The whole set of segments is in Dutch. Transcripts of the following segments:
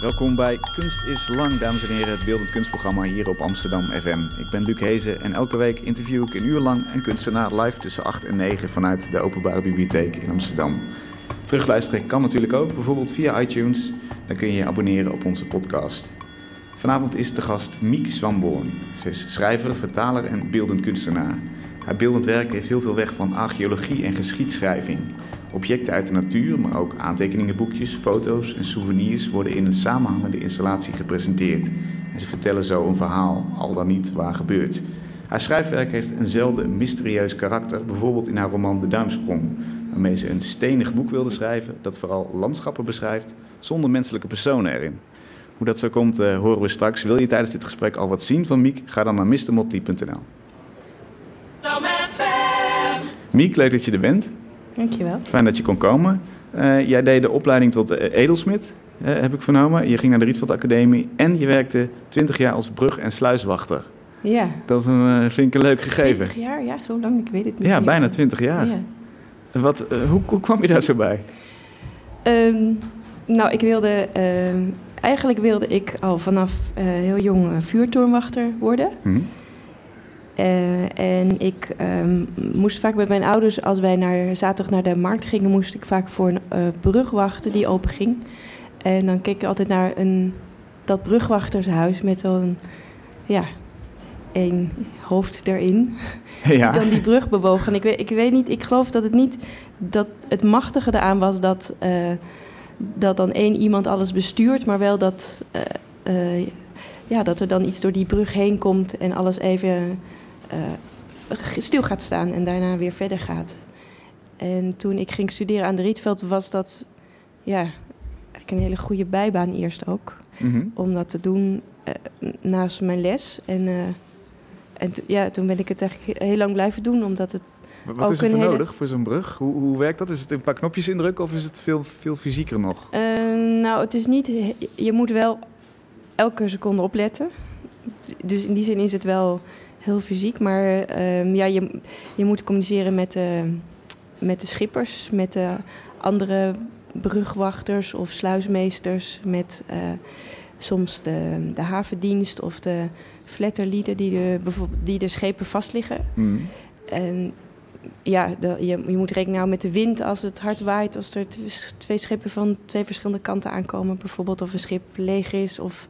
Welkom bij Kunst is Lang, dames en heren, het beeldend kunstprogramma hier op Amsterdam FM. Ik ben Luc Hezen en elke week interview ik een uur lang een kunstenaar live tussen 8 en 9 vanuit de Openbare Bibliotheek in Amsterdam. Terugluisteren kan natuurlijk ook, bijvoorbeeld via iTunes. Dan kun je je abonneren op onze podcast. Vanavond is de gast Miek Zwamborn. Ze is schrijver, vertaler en beeldend kunstenaar. Haar beeldend werk heeft heel veel weg van archeologie en geschiedschrijving. Objecten uit de natuur, maar ook aantekeningenboekjes, foto's en souvenirs worden in een samenhangende installatie gepresenteerd. En ze vertellen zo een verhaal, al dan niet waar gebeurt. Haar schrijfwerk heeft een zelden mysterieus karakter, bijvoorbeeld in haar roman De Duimsprong, waarmee ze een stenig boek wilde schrijven dat vooral landschappen beschrijft zonder menselijke personen erin. Hoe dat zo komt, uh, horen we straks. Wil je tijdens dit gesprek al wat zien van Miek? Ga dan naar mrmotley.nl. Miek, leuk dat je er bent. Dankjewel. Fijn dat je kon komen. Uh, jij deed de opleiding tot uh, edelsmid, uh, heb ik vernomen. Je ging naar de Rietveld Academie en je werkte 20 jaar als brug- en sluiswachter. Ja. Dat is een, vind ik een leuk gegeven. 20 jaar, ja, zo lang, ik weet het niet. Ja, bijna 20 jaar. Ja. Wat, hoe, hoe, kwam je daar zo bij? Um, nou, ik wilde, eigenlijk wilde ik al vanaf heel jong vuurtorenwachter worden. Hm. Uh, en ik um, moest vaak met mijn ouders, als wij naar, zaterdag naar de markt gingen, moest ik vaak voor een uh, brug wachten die open ging. En dan keek ik altijd naar een, dat brugwachtershuis met zo'n, ja, één hoofd erin. Ja. Die dan die brug bewoog. En ik weet, ik weet niet, ik geloof dat het niet, dat het machtige eraan was dat, uh, dat dan één iemand alles bestuurt, maar wel dat, ja, dat er dan iets door die brug heen komt en alles even stil gaat staan en daarna weer verder gaat. En toen ik ging studeren aan de Rietveld was dat ja, eigenlijk een hele goede bijbaan eerst ook. Mm -hmm. Om dat te doen uh, naast mijn les. En, uh, en ja, toen ben ik het eigenlijk heel lang blijven doen, omdat het. Wat ook is er voor hele... nodig voor zo'n brug? Hoe, hoe werkt dat? Is het een paar knopjes indrukken of is het veel, veel fysieker nog? Uh, nou, het is niet. Je moet wel elke seconde opletten. Dus in die zin is het wel heel fysiek. Maar uh, ja, je, je moet communiceren met de, met de schippers, met de andere brugwachters of sluismeesters, met uh, soms de, de havendienst of de flatterlieden die de, die de schepen vastliggen. Mm. En ja, de, je, je moet rekening houden met de wind als het hard waait, als er twee schepen van twee verschillende kanten aankomen, bijvoorbeeld of een schip leeg is of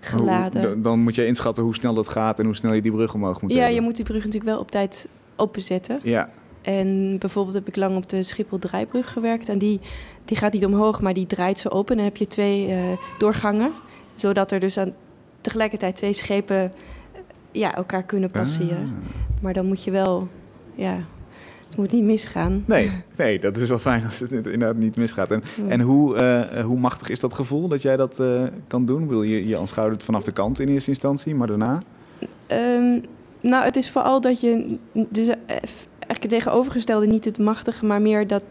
geladen. Dan, dan moet je inschatten hoe snel dat gaat en hoe snel je die brug omhoog moet Ja, hebben. je moet die brug natuurlijk wel op tijd openzetten. Ja. En bijvoorbeeld heb ik lang op de Schiphol-draaibrug gewerkt. En die, die gaat niet omhoog, maar die draait zo open. Dan heb je twee uh, doorgangen. Zodat er dus aan, tegelijkertijd twee schepen uh, ja, elkaar kunnen passeren. Ah. Maar dan moet je wel... Ja, het moet niet misgaan. Nee, nee, dat is wel fijn als het inderdaad niet misgaat. En, ja. en hoe, uh, hoe machtig is dat gevoel dat jij dat uh, kan doen? Ik bedoel, je, je aanschouwt het vanaf de kant in eerste instantie, maar daarna? Um, nou, het is vooral dat je... Dus eigenlijk het tegenovergestelde, niet het machtige, maar meer dat,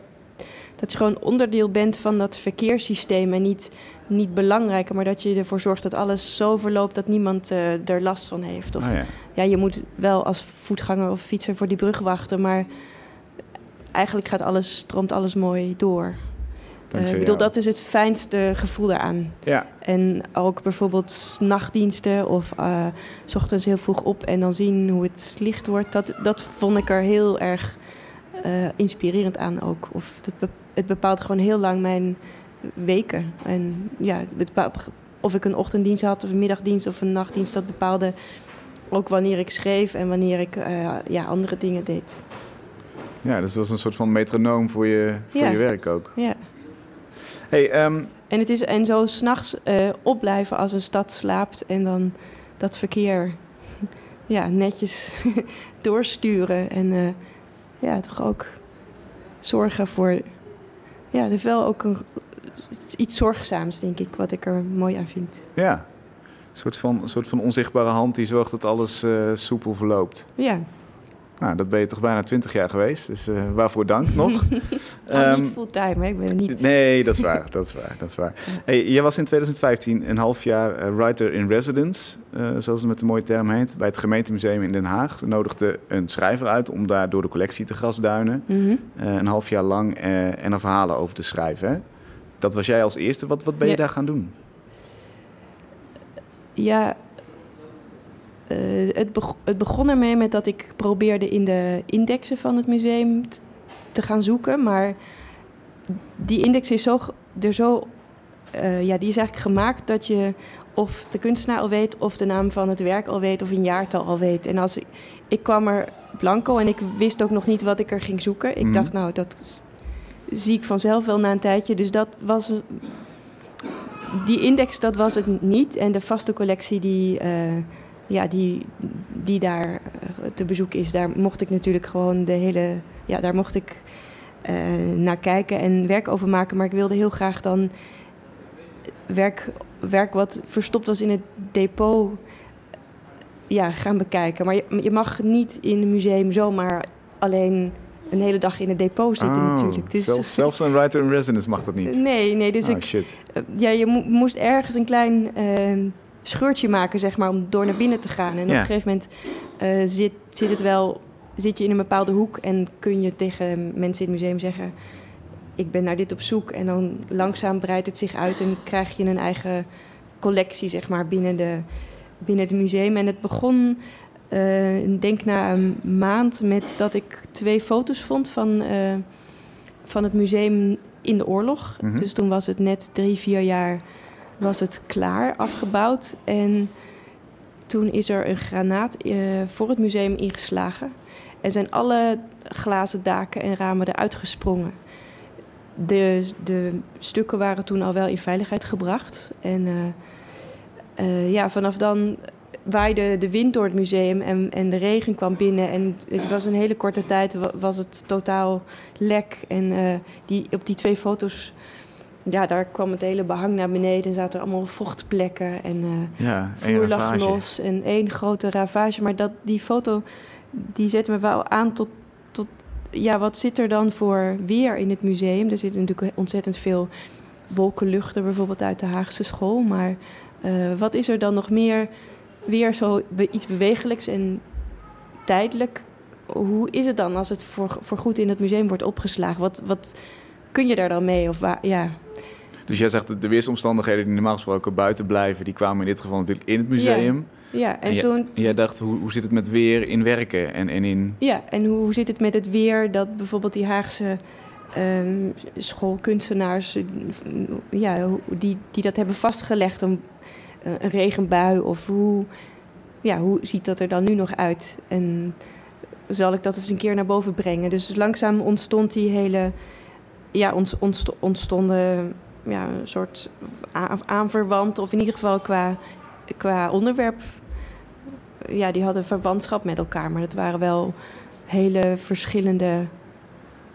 dat je gewoon onderdeel bent van dat verkeerssysteem. En niet, niet belangrijker, maar dat je ervoor zorgt dat alles zo verloopt dat niemand uh, er last van heeft. Of, ah, ja. ja, je moet wel als voetganger of fietser voor die brug wachten, maar eigenlijk gaat alles, stroomt alles mooi door. Uh, ik bedoel, dat is het fijnste gevoel daaraan. Ja. En ook bijvoorbeeld nachtdiensten of uh, s ochtends heel vroeg op en dan zien hoe het licht wordt. Dat, dat vond ik er heel erg uh, inspirerend aan ook. Of het bepaalt gewoon heel lang mijn weken. En ja, of ik een ochtenddienst had of een middagdienst of een nachtdienst, dat bepaalde ook wanneer ik schreef en wanneer ik ja, andere dingen deed. Ja, dus dat was een soort van metronoom voor je, voor ja. je werk ook. Ja. Hey, um... En, het is, en zo s'nachts uh, opblijven als een stad slaapt en dan dat verkeer ja, netjes doorsturen. En uh, ja, toch ook zorgen voor. Ja, er is wel ook een, iets zorgzaams, denk ik, wat ik er mooi aan vind. Ja, een soort van, een soort van onzichtbare hand die zorgt dat alles uh, soepel verloopt. Ja. Nou, dat ben je toch bijna twintig jaar geweest, dus uh, waarvoor dank nog. nou, um, niet fulltime? Ik ben niet... Nee, dat is waar, dat is waar, dat is waar. Hey, je was in 2015 een half jaar uh, writer in residence, uh, zoals het met de mooie term heet, bij het gemeentemuseum in Den Haag. Ze nodigde een schrijver uit om daar door de collectie te grasduinen. Mm -hmm. een half jaar lang en er verhalen over te schrijven. Hè? Dat was jij als eerste. Wat, wat ben je Ja. daar gaan doen? Ja, eh, het, het begon ermee met dat ik probeerde in de indexen van het museum te gaan zoeken. Maar die index is zo, er zo, uh, ja, die is eigenlijk gemaakt dat je of de kunstenaar al weet, of de naam van het werk al weet, of een jaartal al weet. En als ik, ik kwam er blanco en ik wist ook nog niet wat ik er ging zoeken. Ik mm. dacht, nou, dat zie ik vanzelf wel na een tijdje. Dus dat was. Die index, dat was het niet. En de vaste collectie die. Uh, ja, die, die daar te bezoeken is, daar mocht ik natuurlijk gewoon de hele. Ja, daar mocht ik uh, naar kijken en werk over maken. Maar ik wilde heel graag dan werk, werk wat verstopt was in het depot ja, gaan bekijken. Maar je, je mag niet in een museum zomaar alleen een hele dag in het depot zitten oh, natuurlijk. Dus, zelf, zelfs een writer in residence mag dat niet? Nee, nee. Dus oh, ik, shit. ja, je moest ergens een klein uh, scheurtje maken, zeg maar, om door naar binnen te gaan. En op een gegeven moment uh, zit, zit het wel... Zit je in een bepaalde hoek en kun je tegen mensen in het museum zeggen ik ben naar dit op zoek. En dan langzaam breidt het zich uit en krijg je een eigen collectie, zeg maar, binnen de, binnen het museum. En het begon, uh, denk na een maand, met dat ik twee foto's vond van, uh, van het museum in de oorlog. Mm -hmm. Dus toen was het net drie, vier jaar was het klaar, afgebouwd. En toen is er een granaat uh, voor het museum ingeslagen. En zijn alle glazen daken en ramen eruit gesprongen de, de stukken waren toen al wel in veiligheid gebracht. En uh, uh, ja, vanaf dan waaide de wind door het museum en, en de regen kwam binnen. En het was een hele korte tijd was het totaal lek. En die, op die twee foto's, ja, daar kwam het hele behang naar beneden. En zaten er allemaal vochtplekken en uh, ja, vloer lag los. En één grote ravage. Maar dat, die foto, die zette me wel aan tot ja, wat zit er dan voor weer in het museum? Er zitten natuurlijk ontzettend veel wolkenluchten, bijvoorbeeld uit de Haagse school. Maar uh, wat is er dan nog meer weer zo iets bewegelijks en tijdelijk? Hoe is het dan als het voor, voor goed in het museum wordt opgeslagen? Wat, wat kun je daar dan mee? Of waar, ja. Dus jij zegt de weersomstandigheden die normaal gesproken buiten blijven, die kwamen in dit geval natuurlijk in het museum. Ja. Ja, en, en toen... Jij dacht, hoe, hoe zit het met weer in werken en, en in... Ja, en hoe zit het met het weer dat bijvoorbeeld die Haagse um, schoolkunstenaars... Ja, die, die dat hebben vastgelegd, een, een regenbui of hoe... Ja, hoe ziet dat er dan nu nog uit? En zal ik dat eens een keer naar boven brengen? Dus langzaam ontstond die hele... Ja, ontstonden ja, een soort aanverwant, of in ieder geval qua, qua onderwerp ja, die hadden verwantschap met elkaar. Maar dat waren wel hele verschillende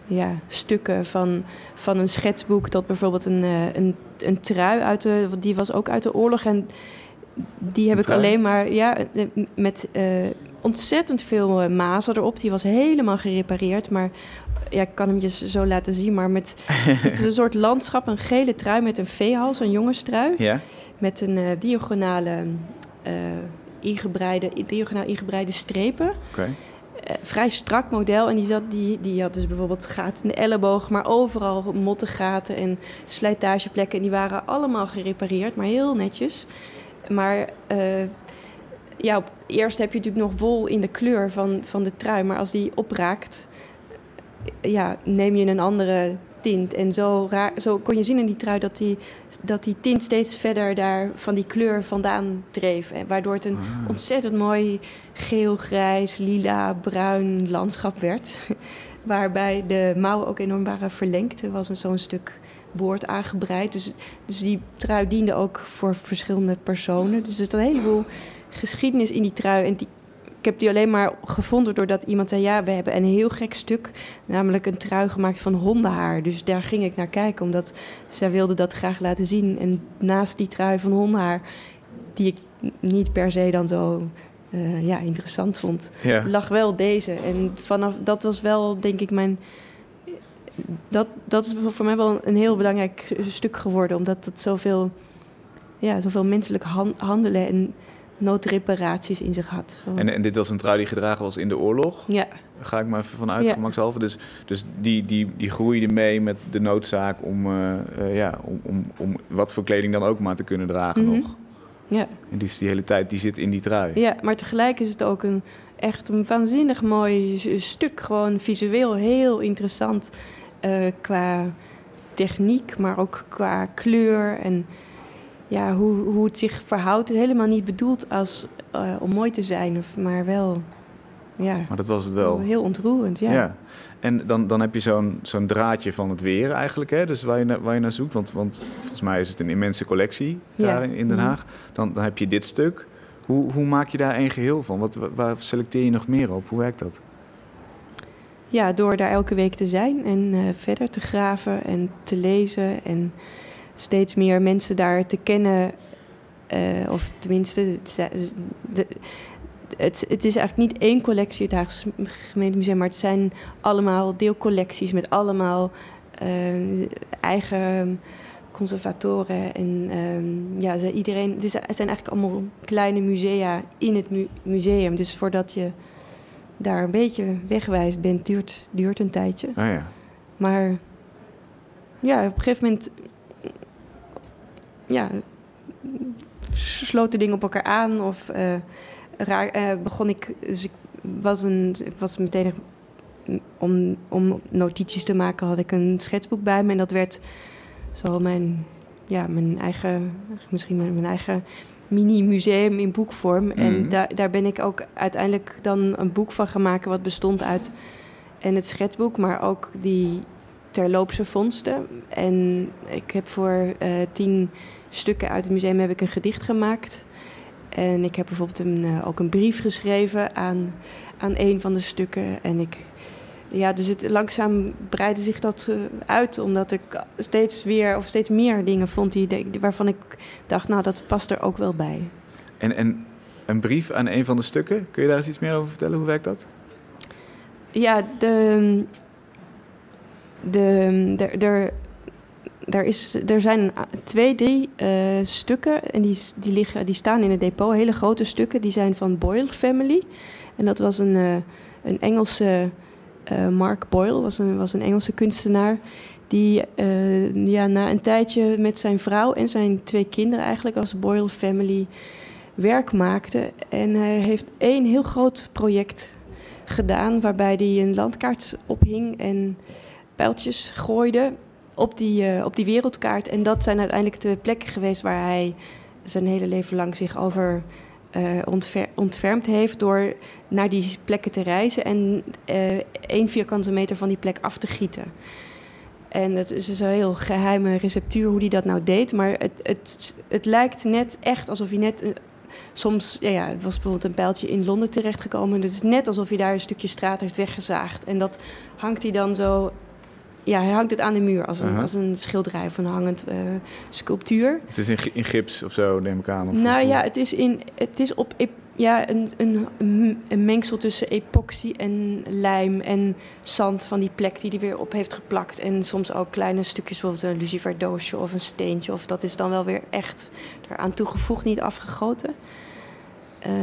ja, stukken. Van, van een schetsboek tot bijvoorbeeld een, uh, een, een trui uit de... Die was ook uit de oorlog. En die heb ik alleen maar... Ja, met uh, ontzettend veel uh, mazen erop. Die was helemaal gerepareerd. Maar ja, ik kan hem je zo laten zien. Maar met, het is een soort landschap. Een gele trui met een veehals, een jongenstrui. Ja. Met een diagonale ingebreide, diagonaal ingebreide strepen. Okay. Uh, vrij strak model. En die, zat, die, die had dus bijvoorbeeld gaten in de elleboog, maar overal mottengaten en slijtageplekken. En die waren allemaal gerepareerd, maar heel netjes. Maar ja, op, eerst heb je natuurlijk nog wol in de kleur van, van de trui. Maar als die opraakt, ja, neem je een andere tint. En zo, raar, zo kon je zien in die trui dat die, dat die tint steeds verder daar van die kleur vandaan dreef. Waardoor het een ah. ontzettend mooi geel, grijs, lila, bruin landschap werd. Waarbij de mouwen ook enorm waren verlengd. Er was zo'n stuk boord aangebreid. Dus, dus die trui diende ook voor verschillende personen. Dus er is een heleboel geschiedenis in die trui. En die ik heb die alleen maar gevonden doordat iemand zei: Ja, we hebben een heel gek stuk. Namelijk een trui gemaakt van hondenhaar. Dus daar ging ik naar kijken, omdat zij wilde dat graag laten zien. En naast die trui van hondenhaar, die ik niet per se dan zo uh, ja, interessant vond, ja. lag wel deze. En vanaf dat was wel, denk ik, mijn. Dat, dat is voor mij wel een heel belangrijk stuk geworden, omdat het zoveel, ja, zoveel menselijk handelen en noodreparaties in zich had. En, en dit was een trui die gedragen was in de oorlog? Ja. ga ik maar even vanuit, ja. gemakshalve. Dus, dus die, die, die groeide mee met de noodzaak om, uh, uh, ja, om, om, om wat voor kleding dan ook maar te kunnen dragen mm -hmm. nog. Ja. En die is die hele tijd, die zit in die trui. Ja, maar tegelijk is het ook een, echt een waanzinnig mooi stuk. Gewoon visueel heel interessant uh, qua techniek, maar ook qua kleur en ja, hoe, hoe het zich verhoudt. Helemaal niet bedoeld als uh, om mooi te zijn, maar wel ja. Maar dat was het wel. Heel ontroerend, ja. ja. En dan, dan heb je zo'n zo'n draadje van het weer eigenlijk, hè? Dus waar je, waar je naar zoekt. Want, want volgens mij is het een immense collectie daar in, Den mhm. Haag. Dan, dan heb je dit stuk. Hoe, hoe maak je daar een geheel van? Wat, waar selecteer je nog meer op? Hoe werkt dat? Ja, door daar elke week te zijn en uh, verder te graven en te lezen. En steeds meer mensen daar te kennen. Uh, of tenminste, de, het, het is eigenlijk niet één collectie, het Haagse gemeentemuseum, maar het zijn allemaal deelcollecties met allemaal uh, eigen conservatoren. En uh, ja, iedereen, het, is, het, zijn eigenlijk allemaal kleine musea in het mu museum. Dus voordat je daar een beetje wegwijs bent, duurt, duurt een tijdje. Ah, ja. Maar ja, op een gegeven moment ja, sloten dingen op elkaar aan of... Uh, raar, uh, begon ik. Dus ik was, een, ik was meteen. Om, om notities te maken had ik een schetsboek bij me. En dat werd zo mijn, ja, mijn eigen. Misschien mijn, mijn eigen mini-museum in boekvorm. En mhm. daar, daar ben ik ook uiteindelijk dan een boek van gemaakt. Wat bestond uit. En het schetsboek, maar ook die terloopse vondsten. En ik heb voor uh, tien stukken uit het museum heb ik een gedicht gemaakt. En ik heb bijvoorbeeld een, uh, ook een brief geschreven aan, aan een van de stukken. En ik, ja, dus het, langzaam breidde zich dat uh, uit, omdat ik steeds weer of steeds meer dingen vond die, waarvan ik dacht, nou, dat past er ook wel bij. En, en een brief aan een van de stukken, kun je daar eens iets meer over vertellen? Hoe werkt dat? Ja, de. De, er, is, er zijn twee, drie uh, stukken en die, die, liggen, die staan in het depot. Hele grote stukken, die zijn van Boyle Family. En dat was een, uh, een Engelse, uh, Mark Boyle, was een, was een Engelse kunstenaar. Die ja, na een tijdje met zijn vrouw en zijn twee kinderen eigenlijk als Boyle Family werk maakte. En hij heeft één heel groot project gedaan waarbij hij een landkaart ophing en pijltjes gooide op die, uh, op die wereldkaart. En dat zijn uiteindelijk de plekken geweest waar hij zijn hele leven lang zich over uh, ontfer ontfermd heeft door naar die plekken te reizen en uh, één vierkante meter van die plek af te gieten. En het is dus een heel geheime receptuur hoe hij dat nou deed. Maar het, het, het lijkt net echt alsof hij net. soms, ja, ja, was bijvoorbeeld een pijltje in Londen terechtgekomen. Het is net alsof hij daar een stukje straat heeft weggezaagd. En dat hangt hij dan zo ja, hij hangt het aan de muur als een, als een schilderij of een hangend uh, sculptuur. Het is in, in, gips of zo, neem ik aan? Of nou ja, het is, in, het is op ja, een, een, een mengsel tussen epoxy en lijm en zand van die plek die hij weer op heeft geplakt. En soms ook kleine stukjes, bijvoorbeeld een luciferdoosje of een steentje. Of dat is dan wel weer echt eraan toegevoegd, niet afgegoten.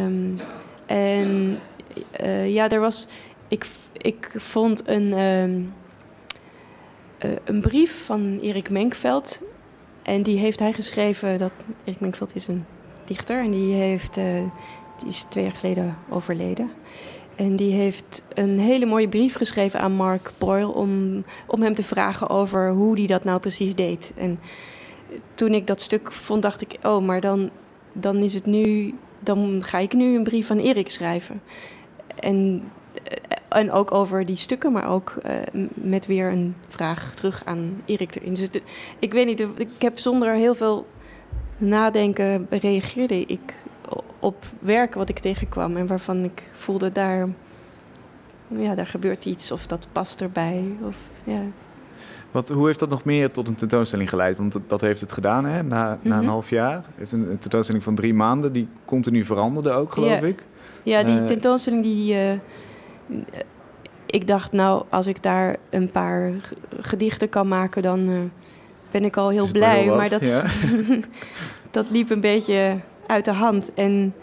Um, en uh, ja, er was... Ik, ik vond een... Um, uh, een brief van Erik Menkveld. En die heeft hij geschreven. Dat, Erik Menkveld is een dichter en die, heeft, uh, die is twee jaar geleden overleden. En die heeft een hele mooie brief geschreven aan Mark Boyle om, om hem te vragen over hoe hij dat nou precies deed. En toen ik dat stuk vond, dacht ik: oh, maar dan, dan is het nu. Dan ga ik nu een brief aan Erik schrijven. En eh, en ook over die stukken, maar ook uh, met weer een vraag terug aan Erik erin. Dus ik weet niet, ik heb zonder heel veel nadenken reageerde ik op werk wat ik tegenkwam en waarvan ik voelde daar, ja, daar gebeurt iets of dat past erbij. Of, ja. Wat, hoe heeft dat nog meer tot een tentoonstelling geleid? Want dat, dat heeft het gedaan hè? Na, na een mhm. half jaar. Het is een, tentoonstelling van drie maanden die continu veranderde ook, geloof ik. Ja, die uh, tentoonstelling die, uh, ik dacht, nou, als ik daar een paar gedichten kan maken, dan uh, ben ik al heel blij. maar dat, ja. dat liep een beetje uit de hand. En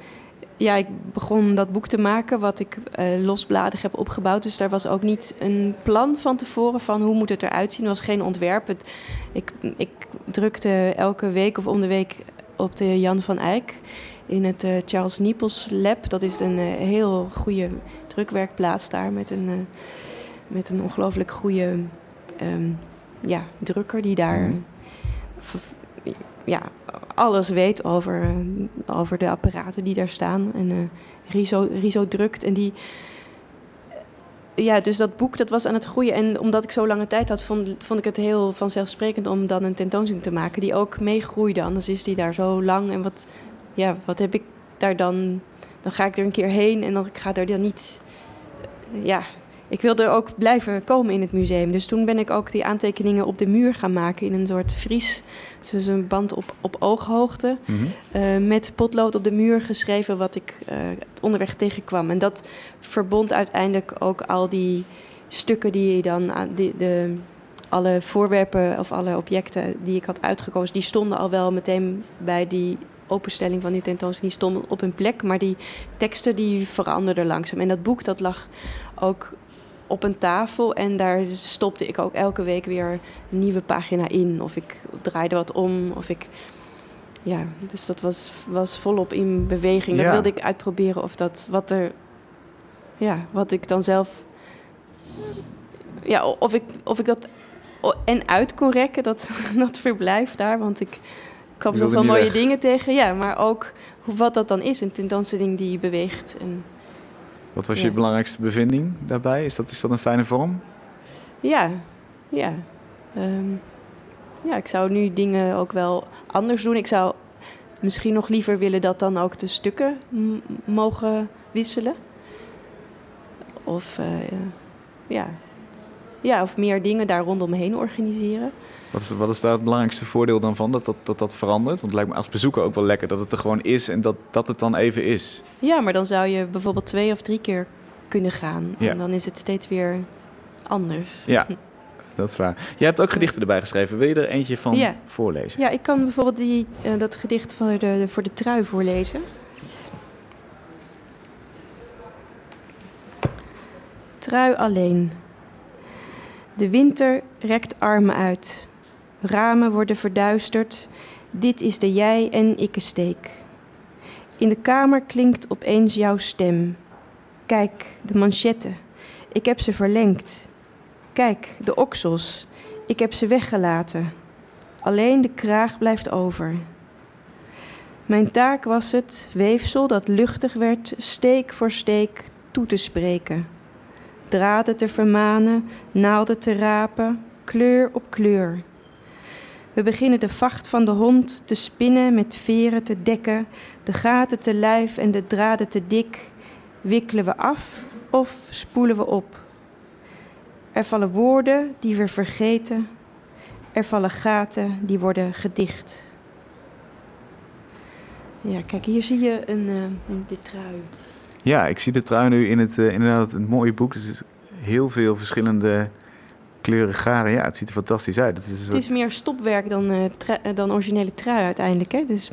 ja, ik begon dat boek te maken, wat ik uh, losbladig heb opgebouwd. Dus daar was ook niet een plan van tevoren van hoe moet het eruit zien. Er was geen ontwerp. Het, ik, ik drukte elke week of om de week op de Jan van Eyck in het uh, Charles Niepels Lab. Dat is een uh, heel goede drukwerkplaats daar met een, uh, met een ongelooflijk goede um, ja, drukker die daar mm. ja, alles weet over, over de apparaten die daar staan. En Riso, Riso drukt en die ja, dus dat boek dat was aan het groeien. En omdat ik zo lange tijd had, vond, vond ik het heel vanzelfsprekend om dan een tentoonstelling te maken die ook meegroeide. Anders is die daar zo lang. En wat, ja, wat heb ik daar dan? Dan ga ik er een keer heen en dan ik ga er dan niet. Ja, ik wilde ook blijven komen in het museum. Dus toen ben ik ook die aantekeningen op de muur gaan maken in een soort vries. Dus een band op, op ooghoogte. Mm met potlood op de muur geschreven wat ik uh, onderweg tegenkwam. En dat verbond uiteindelijk ook al die stukken die je dan aan die, de, alle voorwerpen of alle objecten die ik had uitgekozen, die stonden al wel meteen bij die openstelling van die tentoonstelling, die stonden op hun plek. Maar die teksten die veranderden langzaam. En dat boek dat lag ook op een tafel en daar stopte ik ook elke week weer een nieuwe pagina in. Of ik draaide wat om, of ik... Ja, dus dat was, was volop in beweging. Dat wilde ik uitproberen of dat wat er... Ja, wat ik dan zelf... Ja, of ik, of ik dat en uit kon rekken, dat, dat verblijf daar. Want ik kwam zoveel mooie weg. dingen tegen. Ja, maar ook wat dat dan is, een tentoonstelling die beweegt. En, wat was je belangrijkste bevinding daarbij? Is dat, is dat een fijne vorm? Ja, ja. Um, ja, ik zou nu dingen ook wel anders doen. Ik zou misschien nog liever willen dat dan ook de stukken mogen wisselen. Of, uh, ja. ja, of meer dingen daar rondomheen organiseren. Wat is, wat is daar het belangrijkste voordeel dan van, dat dat, dat dat verandert? Want het lijkt me als bezoeker ook wel lekker dat het er gewoon is en dat, dat het dan even is. Ja, maar dan zou je bijvoorbeeld twee of drie keer kunnen gaan. Ja. En dan is het steeds weer anders. Ja, dat is waar. Jij hebt ook gedichten erbij geschreven. Wil je er eentje van ja. voorlezen? Ja, ik kan bijvoorbeeld die, uh, dat gedicht voor de, voor de trui voorlezen. Trui alleen. De winter rekt armen uit. Ramen worden verduisterd. Dit is de jij en ikke steek. In de kamer klinkt opeens jouw stem. Kijk, de manchetten. Ik heb ze verlengd. Kijk, de oksels. Ik heb ze weggelaten. Alleen de kraag blijft over. Mijn taak was het weefsel dat luchtig werd, steek voor steek toe te spreken. Draden te vermanen, naalden te rapen, kleur op kleur. We beginnen de vacht van de hond te spinnen, met veren te dekken, de gaten te lijf en de draden te dik. Wikkelen we af of spoelen we op? Er vallen woorden die we vergeten, er vallen gaten die worden gedicht. Ja, kijk, hier zie je een, uh, dit trui. Ja, ik zie de trui nu in het, uh, inderdaad een mooie boek. Dus is heel veel verschillende kleuren garen. Ja, het ziet er fantastisch uit. Het is, het is meer stopwerk dan, uh, dan originele trui uiteindelijk. Hè? Dus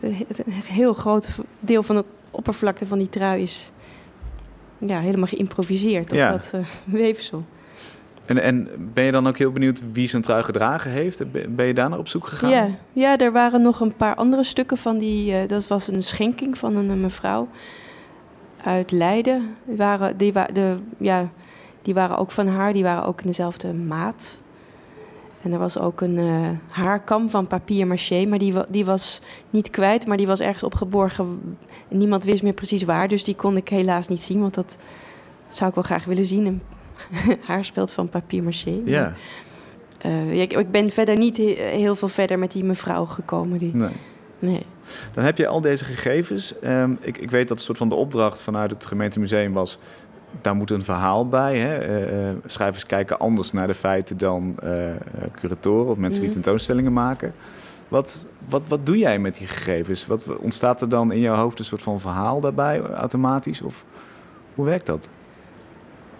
een heel groot deel van het oppervlakte van die trui is ja, helemaal geïmproviseerd op dat uh, weefsel. En, en ben je dan ook heel benieuwd wie zo'n trui gedragen heeft? Ben je daar naar op zoek gegaan? Ja, ja er waren nog een paar andere stukken van die... Uh, dat was een schenking van een mevrouw uit Leiden. Die waren, die, de, ja, die waren ook van haar, die waren ook in dezelfde maat. En er was ook een uh, haarkam van papier maché, maar die, die was niet kwijt, maar die was ergens opgeborgen. Niemand wist meer precies waar, dus die kon ik helaas niet zien, want dat zou ik wel graag willen zien. Een haarspeld van papier maché. Ja. Uh, ik, ik, ben verder niet heel veel verder met die mevrouw gekomen. Die, nee. nee. Dan heb je al deze gegevens. Um, ik, ik, weet dat een soort van de opdracht vanuit het gemeentemuseum was daar moet een verhaal bij. Hè? Uh, schrijvers kijken anders naar de feiten dan uh, curatoren of mensen die mhm. tentoonstellingen maken. Wat, wat, wat doe jij met die gegevens? Wat ontstaat er dan in jouw hoofd een soort van verhaal daarbij automatisch? Of hoe werkt dat?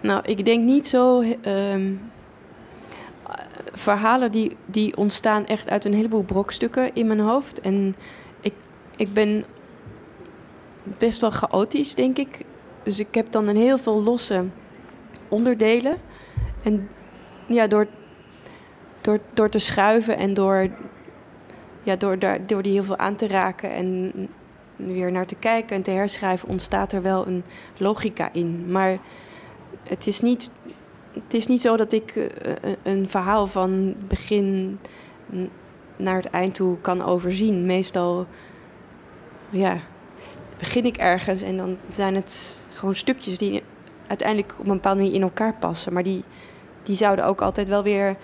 Nou, ik denk niet zo. Um, verhalen die, die ontstaan echt uit een heleboel brokstukken in mijn hoofd. En ik, ik ben best wel chaotisch, denk ik. Dus ik heb dan een heel veel losse onderdelen. En ja, door, door, door te schuiven en door ja, door, daar, door die heel veel aan te raken en weer naar te kijken en te herschrijven, ontstaat er wel een logica in. Maar het is niet, het is niet zo dat ik eh, een verhaal van begin naar het eind toe kan overzien. Meestal ja, begin ik ergens en dan zijn het gewoon stukjes die uiteindelijk op een bepaalde manier in elkaar passen. Maar die, die zouden ook altijd wel weer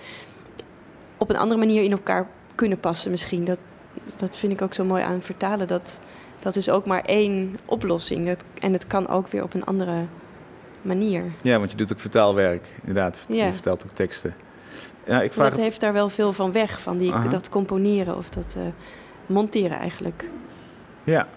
op een andere manier in elkaar kunnen passen misschien. Dat, dat vind ik ook zo mooi aan vertalen. Dat, dat is ook maar één oplossing. Dat, en het kan ook weer op een andere manier. Ja, want je doet ook vertaalwerk, inderdaad. Je vertelt ook teksten. Ja, ik vraag dat heeft daar wel veel van weg, van die, dat componeren of dat uh, monteren eigenlijk. Ja,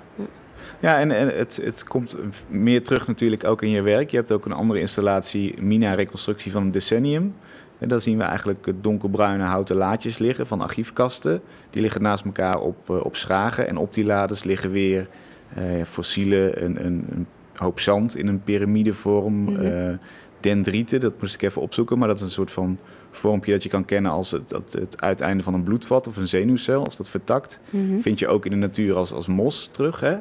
ja, en, en het, het komt meer terug natuurlijk ook in je werk. Je hebt ook een andere installatie, Mina Reconstructie van een Decennium. En daar zien we eigenlijk donkerbruine houten laadjes liggen van archiefkasten. Die liggen naast elkaar op, uh, op schagen. En op die lades liggen weer uh, fossielen, een, een, een, hoop zand in een piramidevorm. Mm dendrieten, dat moest ik even opzoeken. Maar dat is een soort van vormpje dat je kan kennen als het, het, het uiteinde van een bloedvat of een zenuwcel. Als dat vertakt, mhm. vind je ook in de natuur als, als mos terug. Hè?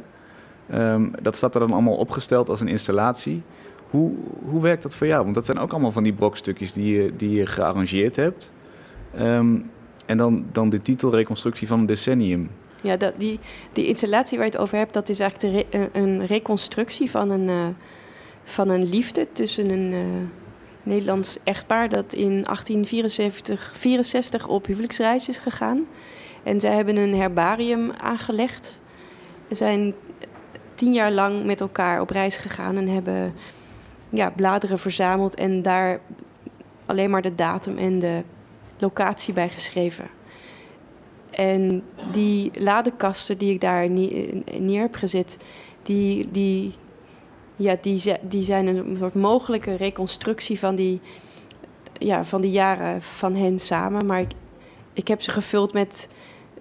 Um, dat staat er dan allemaal opgesteld als een installatie. Hoe, hoe werkt dat voor jou? Want dat zijn ook allemaal van die brokstukjes die je, die je gearrangeerd hebt. Um, en dan, dan de titel Reconstructie van een decennium. Ja, dat, die, die installatie waar je het over hebt, dat is eigenlijk een reconstructie van een, uh, van een liefde tussen een uh, Nederlands echtpaar dat in 1874 64 op huwelijksreis is gegaan. En zij hebben een herbarium aangelegd. Er zijn tien jaar lang met elkaar op reis gegaan en hebben ja, bladeren verzameld en daar alleen maar de datum en de locatie bij geschreven. En die ladekasten die ik daar neer heb gezet, die, die, ja, die, die zijn een soort mogelijke reconstructie van die, ja, van die jaren van hen samen. Maar ik, ik heb ze gevuld met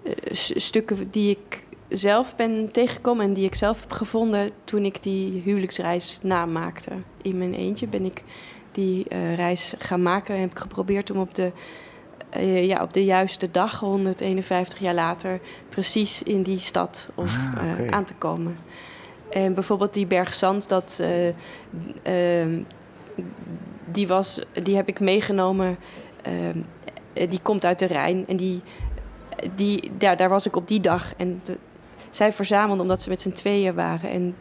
uh, stukken die ik zelf ben tegengekomen en die ik zelf heb gevonden toen ik die huwelijksreis namaakte. In mijn eentje ben ik die uh, reis gaan maken en heb ik geprobeerd om op de, uh, ja, op de juiste dag, 151 jaar later, precies in die stad of, ah, okay. uh, aan te komen. En bijvoorbeeld die berg zand, dat, ehm, die, was, die heb ik meegenomen. Ehm, die komt uit de Rijn en die, die, ja, daar was ik op die dag. En de, zij verzamelden omdat ze met z'n tweeën waren. En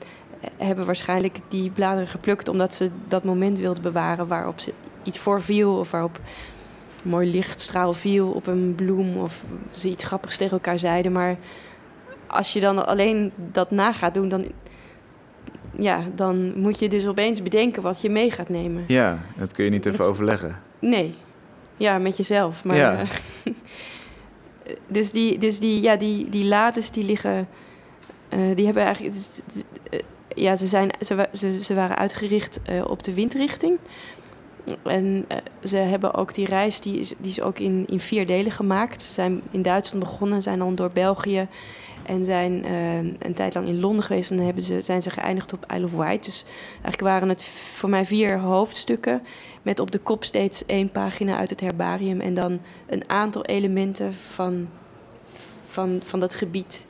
hebben waarschijnlijk die bladeren geplukt omdat ze dat moment wilden bewaren waarop ze iets voor viel of waarop een mooi lichtstraal viel op een bloem of ze iets grappigs tegen elkaar zeiden. Maar als je dan alleen dat na gaat doen, dan, ja, dan moet je dus opeens bedenken wat je mee gaat nemen. Ja, dat kun je niet even overleggen. Nee, ja, met jezelf. Maar, ja. dus die, dus die, ja, die, die lades die liggen, uh, die hebben eigenlijk, uh, ja, ze, zijn, ze, ze, ze waren uitgericht uh, op de windrichting. En ze hebben ook die reis, die is, die is ook in, in vier delen gemaakt. Ze zijn in Duitsland begonnen, zijn dan door België en zijn uh, een tijd lang in Londen geweest. En hebben ze, zijn ze geëindigd op Isle of Wight. Dus eigenlijk waren het voor mij vier hoofdstukken. Met op de kop steeds één pagina uit het herbarium. En dan een aantal elementen van, van, van dat gebied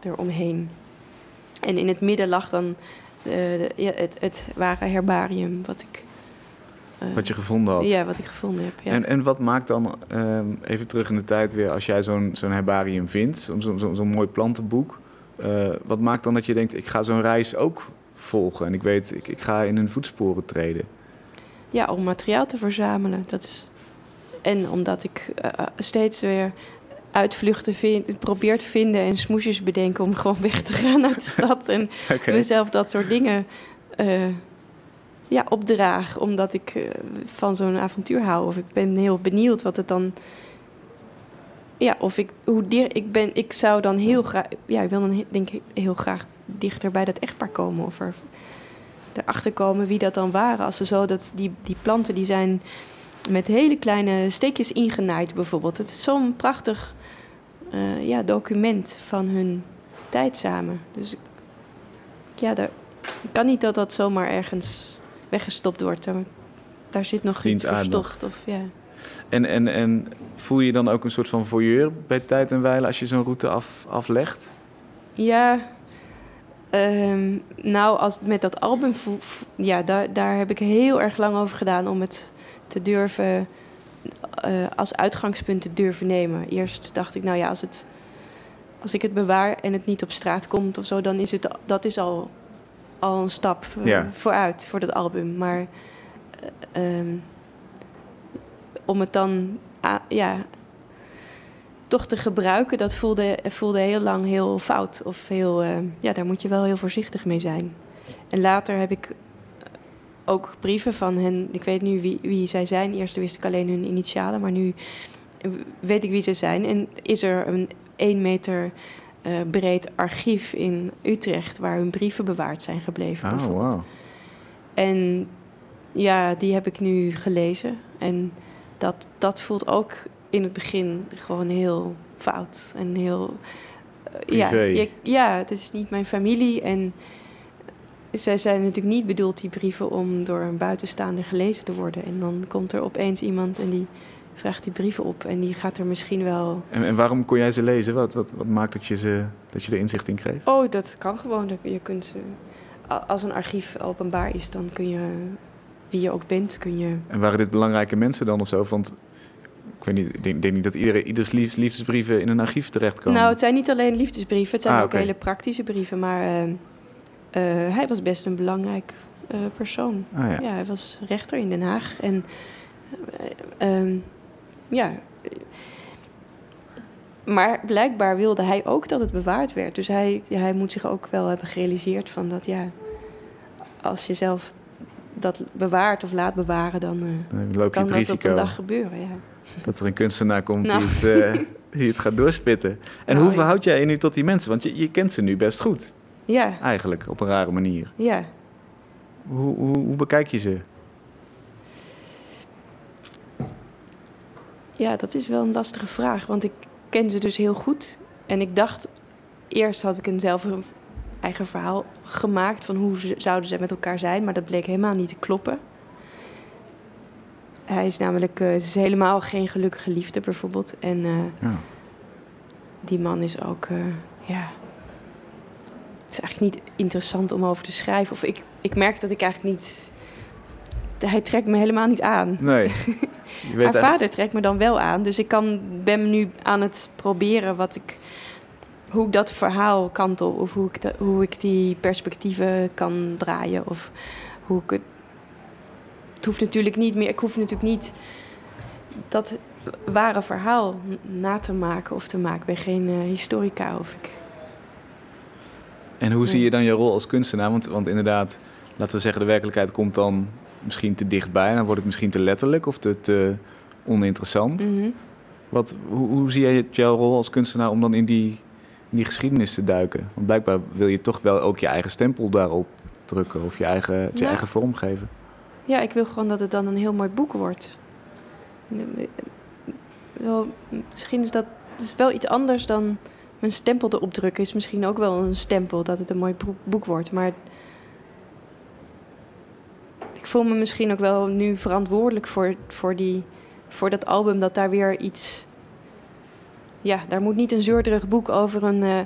eromheen. En in het midden lag dan uh, het, het ware herbarium wat ik eh, wat je gevonden had. Ja, wat ik gevonden heb. Ja. En, en wat maakt dan, ehm, even terug in de tijd weer, als jij zo'n zo'n herbarium vindt, zo'n zo, zo, zo mooi plantenboek, uh, wat maakt dan dat je denkt, ik ga zo'n reis ook volgen en ik weet, ik, ik ga in hun voetsporen treden? Ja, om materiaal te verzamelen. Dat is... En omdat ik uh, steeds weer uitvluchten vind, probeer te vinden en smoesjes bedenken om gewoon weg te gaan uit de stad. En okay. mezelf dat soort dingen uh, ja, opdraag, omdat ik uh, van zo'n avontuur hou. Of ik ben heel benieuwd wat het dan. Ja, of ik, hoe dicht ik ben, ik zou dan heel graag, ja, ik wil dan denk ik heel graag dichter bij dat echtpaar komen. Of er, erachter komen wie dat dan waren. Als ze zo dat die, die planten die zijn met hele kleine steekjes ingenaaid bijvoorbeeld. Het is zo'n prachtig uh, ja, document van hun tijd samen. Dus ja, daar, kan niet dat dat zomaar ergens weggestopt wordt. Daar, daar zit nog iets verstopt. Of, ja. En, en, en voel je dan ook een soort van voyeur bij tijd en wijle als je zo'n route af, aflegt? Ja, ehm, nou, als, met dat album, ja, daar, daar heb ik heel erg lang over gedaan om het te durven, uh, als uitgangspunt te durven nemen. Eerst dacht ik, nou ja, als, het, als ik het bewaar en het niet op straat komt of zo, dan is het, dat is al, al een stap uh, vooruit voor dat album. Maar uh, um, om het dan ja, toch te gebruiken, dat voelde, voelde heel lang heel fout. Of heel, uh, ja, daar moet je wel heel voorzichtig mee zijn. En later heb ik ook brieven van hen. Ik weet nu wie, wie zij zijn. Eerst wist ik alleen hun initialen, maar nu weet ik wie ze zijn. En is er een één meter uh, breed archief in Utrecht waar hun brieven bewaard zijn gebleven. Oh, wow. En ja, die heb ik nu gelezen. En dat, dat voelt ook in het begin gewoon heel fout. En heel. Uh, ja, je, ja, het is niet mijn familie. En zij zijn natuurlijk niet bedoeld, die brieven, om door een buitenstaander gelezen te worden. En dan komt er opeens iemand en die vraagt die brieven op. En die gaat er misschien wel. En, en waarom kon jij ze lezen? Wat, wat, wat maakt dat je, ze, dat je er inzicht in kreeg? Oh, dat kan gewoon. Je kunt ze, als een archief openbaar is, dan kun je wie je ook bent, kun je... En waren dit belangrijke mensen dan of zo? Want ik weet niet, ik denk, niet dat iedereen, ieders liefdesbrieven in een archief terechtkomen. Nou, het zijn niet alleen liefdesbrieven, het zijn ah, ook hele praktische brieven. Maar uh, uh, hij was best een belangrijk uh, persoon. Ah, ja. ja. hij was rechter in Den Haag. En ehm, ja... Maar blijkbaar wilde hij ook dat het bewaard werd. Dus hij, hij moet zich ook wel hebben gerealiseerd van dat ja, als je zelf dat bewaart of laat bewaren, dan, uh, dan loop je kan het risico. dat op een dag gebeuren. Ja. Dat er een kunstenaar komt nou. die, het, uh, die het gaat doorspitten. En nou, hoe verhoud jij je nu tot die mensen? Want je, je kent ze nu best goed. Ja. Eigenlijk, op een rare manier. Ja. Hoe, hoe, hoe bekijk je ze? Ja, dat is wel een lastige vraag. Want ik ken ze dus heel goed. En ik dacht, eerst had ik een zelf eigen verhaal gemaakt van hoe ze, zouden ze met elkaar zijn, maar dat bleek helemaal niet te kloppen. Hij is namelijk uh, is helemaal geen gelukkige liefde bijvoorbeeld. En uh, ja. die man is ook, uh, ja. Het is eigenlijk niet interessant om over te schrijven. Of ik, ik merk dat ik eigenlijk niet. Hij trekt me helemaal niet aan. Nee. Je weet Haar vader trekt me dan wel aan. Dus ik kan, ben nu aan het proberen wat ik hoe ik dat verhaal kantel of hoe ik, hoe ik die perspectieven kan draaien of hoe ik het. Het hoeft natuurlijk niet meer. Ik hoef natuurlijk niet dat ware verhaal na te maken of te maken. Ik ben geen uh, historica of ik. En hoe zie je dan je rol als kunstenaar? Want, want inderdaad, laten we zeggen, de werkelijkheid komt dan misschien te dichtbij. Dan wordt het misschien te letterlijk of te, te oninteressant. Mhm. Wat, hoe, hoe zie jij jouw rol als kunstenaar om dan in die die geschiedenis te duiken? Want blijkbaar wil je toch wel ook je eigen stempel daarop drukken of je eigen, je eigen vorm geven. Ja, ik wil gewoon dat het dan een heel mooi boek wordt. Zo, misschien is dat het is wel iets anders dan mijn stempel erop drukken. Is misschien ook wel een stempel dat het een mooi boek wordt. Maar ik voel me misschien ook wel nu verantwoordelijk voor, voor, die, voor dat album, dat daar weer iets ja, daar moet niet een zeurderig boek over een, uh,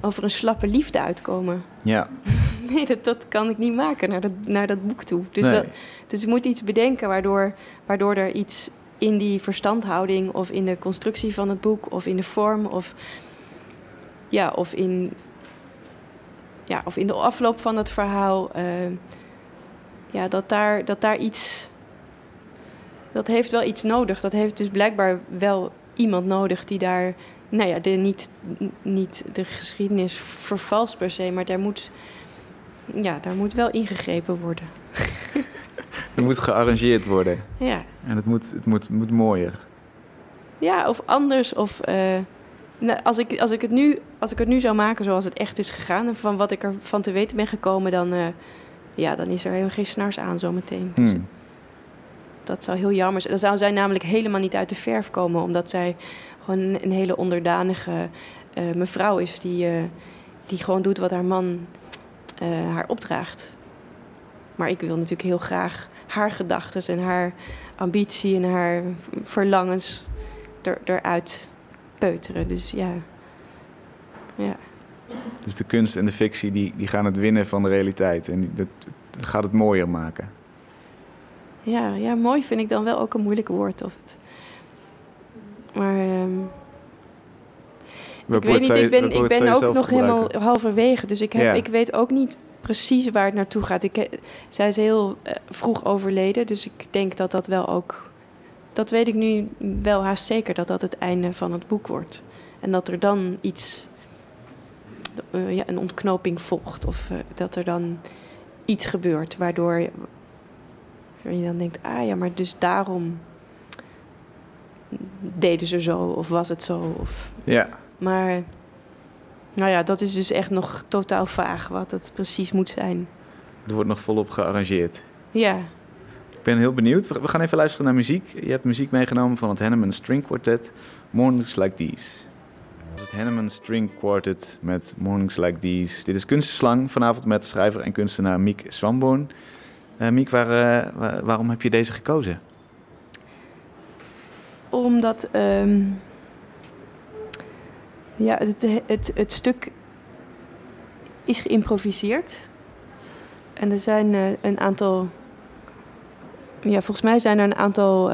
over een slappe liefde uitkomen. Ja. nee, dat, dat kan ik niet maken naar dat, naar dat boek toe. Dus, dat, dus ik moet iets bedenken waardoor, waardoor er iets in die verstandhouding of in de constructie van het boek of in de vorm of, ja, of, in, ja, of in de afloop van het verhaal, uh, ja, dat, daar, dat daar iets. Dat heeft wel iets nodig. Dat heeft dus blijkbaar wel iemand nodig die daar, nou ja, de, niet, niet de geschiedenis vervalst per se, maar daar moet, ja, daar moet wel ingegrepen worden. er moet gearrangeerd worden. Ja. En het moet, het moet, moet mooier. Ja, of anders. Of uh, nou, als, ik, als, ik het nu, als ik het nu zou maken zoals het echt is gegaan en van wat ik ervan te weten ben gekomen, dan, uh, ja, dan is er helemaal geen snars aan zometeen. Dus, hmm dat zou heel jammer zijn. Dan zou zij namelijk helemaal niet uit de verf komen, omdat zij gewoon een, hele onderdanige uh, mevrouw is die, uh, die gewoon doet wat haar man uh, haar opdraagt. Maar ik wil natuurlijk heel graag haar gedachten en haar ambitie en haar verlangens er, eruit peuteren. Dus ja. ja. Dus de kunst en de fictie die, die gaan het winnen van de realiteit. En dat, dat gaat het mooier maken. Ja, ja, mooi vind ik dan wel ook een moeilijk woord. Of het... Maar um... ik weet niet, ik ben, ik ben ook nog helemaal halverwege. Dus ik, heb, ik weet ook niet precies waar het naartoe gaat. Ik, zij is heel uh, vroeg overleden, dus ik denk dat dat wel ook... Dat weet ik nu wel haast zeker, dat dat het einde van het boek wordt. En dat er dan iets... Uh, ja, een ontknoping volgt. Of uh, dat er dan iets gebeurt waardoor je dan denkt, ah ja, maar dus daarom deden ze zo of was het zo. Of... Ja. Maar nou ja, dat is dus echt nog totaal vaag wat het precies moet zijn. Er wordt nog volop gearrangeerd. Ja. Ik ben heel benieuwd. We gaan even luisteren naar muziek. Je hebt muziek meegenomen van het Henneman String Quartet, Mornings Like These. Het Henneman String Quartet met Mornings Like These. Dit is Kunstenslang, vanavond met schrijver en kunstenaar Miek Swamborn. Uh, Miek, uh, waarom heb je deze gekozen? Omdat um, ja, het, het, het stuk is geïmproviseerd. En er zijn uh, een aantal. Ja, volgens mij zijn er een aantal.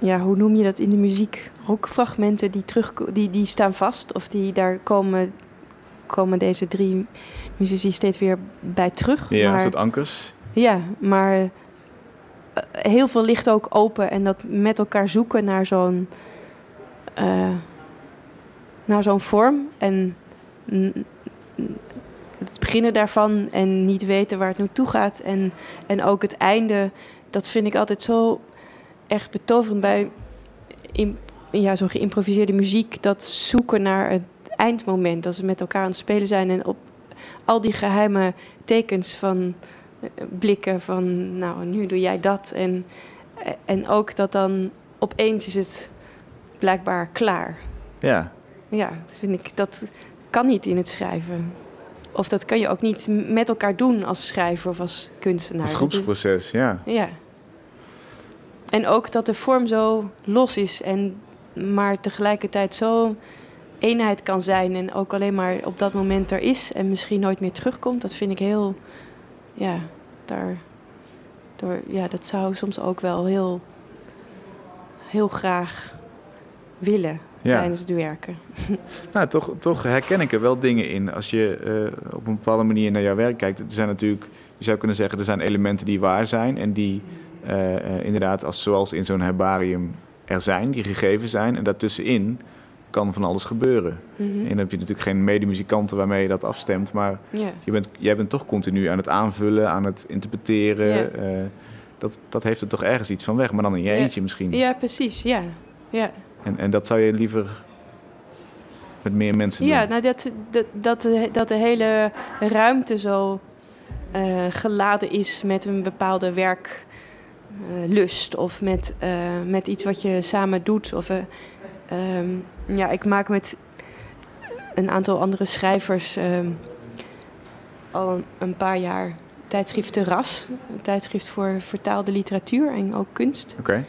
Ja, hoe noem je dat in de muziek? Rockfragmenten die, terug, die, die staan vast. Of die daar komen komen deze drie muzici steeds weer bij terug. Ja, maar, een soort ankers. Ja, maar eh, heel veel ligt ook open. En dat met elkaar zoeken naar zo'n... Uh, naar zo'n vorm. En het beginnen daarvan en niet weten waar het naartoe gaat. En, en ook het einde, dat vind ik altijd zo echt betoverend bij in, ja, zo'n geïmproviseerde muziek. Dat zoeken naar het eindmoment. Dat ze met elkaar aan het spelen zijn en op al die geheime tekens van eh, blikken van, nou, nu doe jij dat. En, eh, en ook dat dan opeens is het blijkbaar klaar. Ja. Ja, dat vind ik, dat kan niet in het schrijven. Of dat kan je ook niet met elkaar doen als schrijver of als kunstenaar. Het groepsproces, ja. Ja. En ook dat de vorm zo los is en maar tegelijkertijd zo eenheid kan zijn en ook alleen maar op dat moment er is en misschien nooit meer terugkomt, dat vind ik heel, ja, daar, door, ja, dat zou soms ook wel heel, heel graag willen tijdens het werken. Nou, toch, toch herken ik er wel dingen in. Als je uh, op een bepaalde manier naar jouw werk kijkt, er zijn natuurlijk, je zou kunnen zeggen, er zijn elementen die waar zijn en die inderdaad, als, zoals in zo'n herbarium er zijn, die gegeven zijn en daartussenin kan van alles gebeuren. Mhm. En dan heb je natuurlijk geen medemuzikanten waarmee je dat afstemt, maar je bent, jij bent toch continu aan het aanvullen, aan het interpreteren. Eh, dat, dat heeft er toch ergens iets van weg, maar dan in je eentje misschien. Ja, precies, ja. ja. En, en dat zou je liever met meer mensen doen? Ja, nou dat, dat, dat, de, dat de hele ruimte zo uh, geladen is met een bepaalde werklust uh, of met, uh, met iets wat je samen doet. Of, um, ja, ik maak met een aantal andere schrijvers ehm, al een, paar jaar tijdschrift Terras. Een tijdschrift voor vertaalde literatuur en ook kunst. Oké.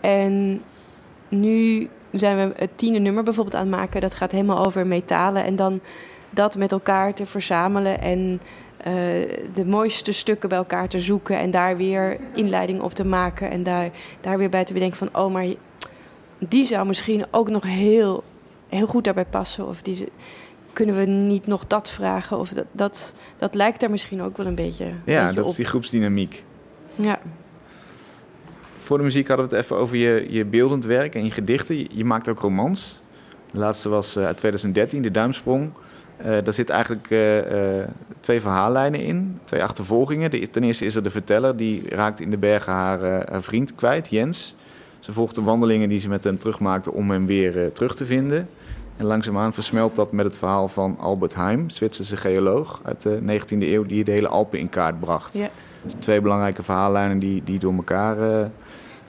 En nu zijn we het tiende nummer bijvoorbeeld aan het maken. Dat gaat helemaal over metalen. En dan dat met elkaar te verzamelen en de mooiste stukken bij elkaar te zoeken. En daar weer inleiding op te maken. En daar, daar weer bij te bedenken van... oh, maar die zou misschien ook nog heel, heel goed daarbij passen. Of die, kunnen we niet nog dat vragen? Of dat, dat, dat lijkt er misschien ook wel een beetje. Ja, dat is die groepsdynamiek. Ja. Voor de muziek hadden we het even over je, je beeldend werk en je gedichten. Je, maakt ook romans. De laatste was uh, uit 2013, De Duimsprong. Uh, daar zit eigenlijk uh, twee verhaallijnen in, twee achtervolgingen. De, ten eerste is er de verteller, die raakt in de bergen haar, haar vriend kwijt, Jens. Ze volgt de wandelingen die ze met hem terugmaakte om hem weer terug te vinden. En langzaamaan versmelt dat met het verhaal van Albert Heim, Zwitserse geoloog uit de 19e eeuw, die de hele Alpen in kaart bracht. Ja. Dus twee belangrijke verhaallijnen die, die door elkaar uh,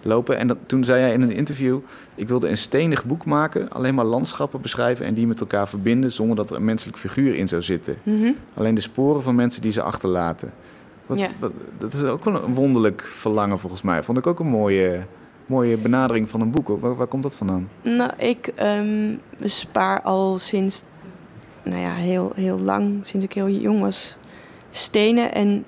lopen. En dat, toen zei hij in een interview: Ik wilde een stenig boek maken, alleen maar landschappen beschrijven en die met elkaar verbinden zonder dat er een menselijk figuur in zou zitten. Mm -hmm. Alleen de sporen van mensen die ze achterlaten. Wat, Ja. wat- dat is ook wel een wonderlijk verlangen volgens mij. Vond ik ook een mooie, mooie benadering van een boek. Waar, waar komt dat vandaan? Nou, ik ehm, spaar al sinds, nou ja, heel, heel lang, sinds ik heel jong was, stenen. En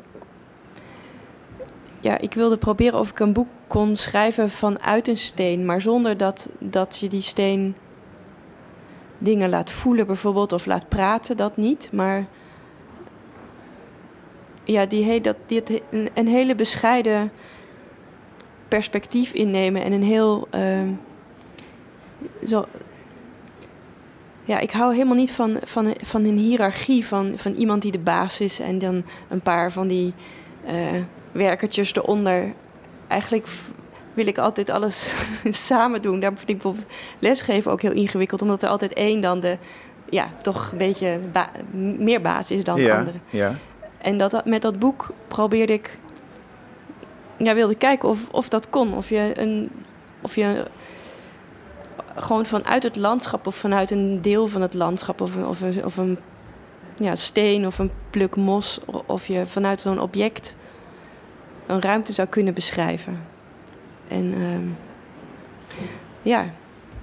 ja, ik wilde proberen of ik een boek kon schrijven vanuit een steen, maar zonder dat, dat je die steen dingen laat voelen bijvoorbeeld of laat praten, dat niet. Maar ja, die, he- dat, die, een, een hele bescheiden perspectief innemen en een heel... ehm, zo. Ja, ik hou helemaal niet van, van, van een hiërarchie van, van iemand die de baas is en dan een paar van die eh, werkertjes eronder. Eigenlijk wil ik altijd alles samen doen. Daarom vind ik bijvoorbeeld lesgeven ook heel ingewikkeld, omdat er altijd één dan de, ja, toch een beetje ba- meer baas is dan de andere. ja. En dat, met dat boek probeerde ik. Ja, wilde kijken of, of dat kon. Of je, een, of je gewoon vanuit het landschap of vanuit een deel van het landschap of, een- of, een, of een ja, steen of een pluk mos. Of je vanuit zo'n object een ruimte zou kunnen beschrijven. En ehm, ja,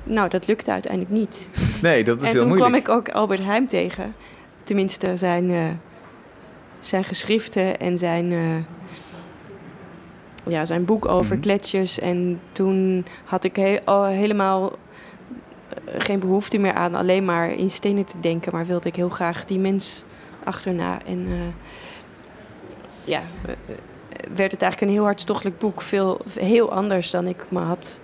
nou, dat lukte uiteindelijk niet. Nee, dat is en heel toen moeilijk. kwam ik ook Albert Heijn tegen. Tenminste, zijn, eh, zijn geschriften en zijn, eh, ja, zijn boek over kletsjes. En toen had ik he- oh, helemaal eh, geen behoefte meer aan alleen maar in stenen te denken. Maar wilde ik heel graag die mens achterna. En ja, werd het eigenlijk een heel hartstochtelijk boek. Veel, heel anders dan ik me had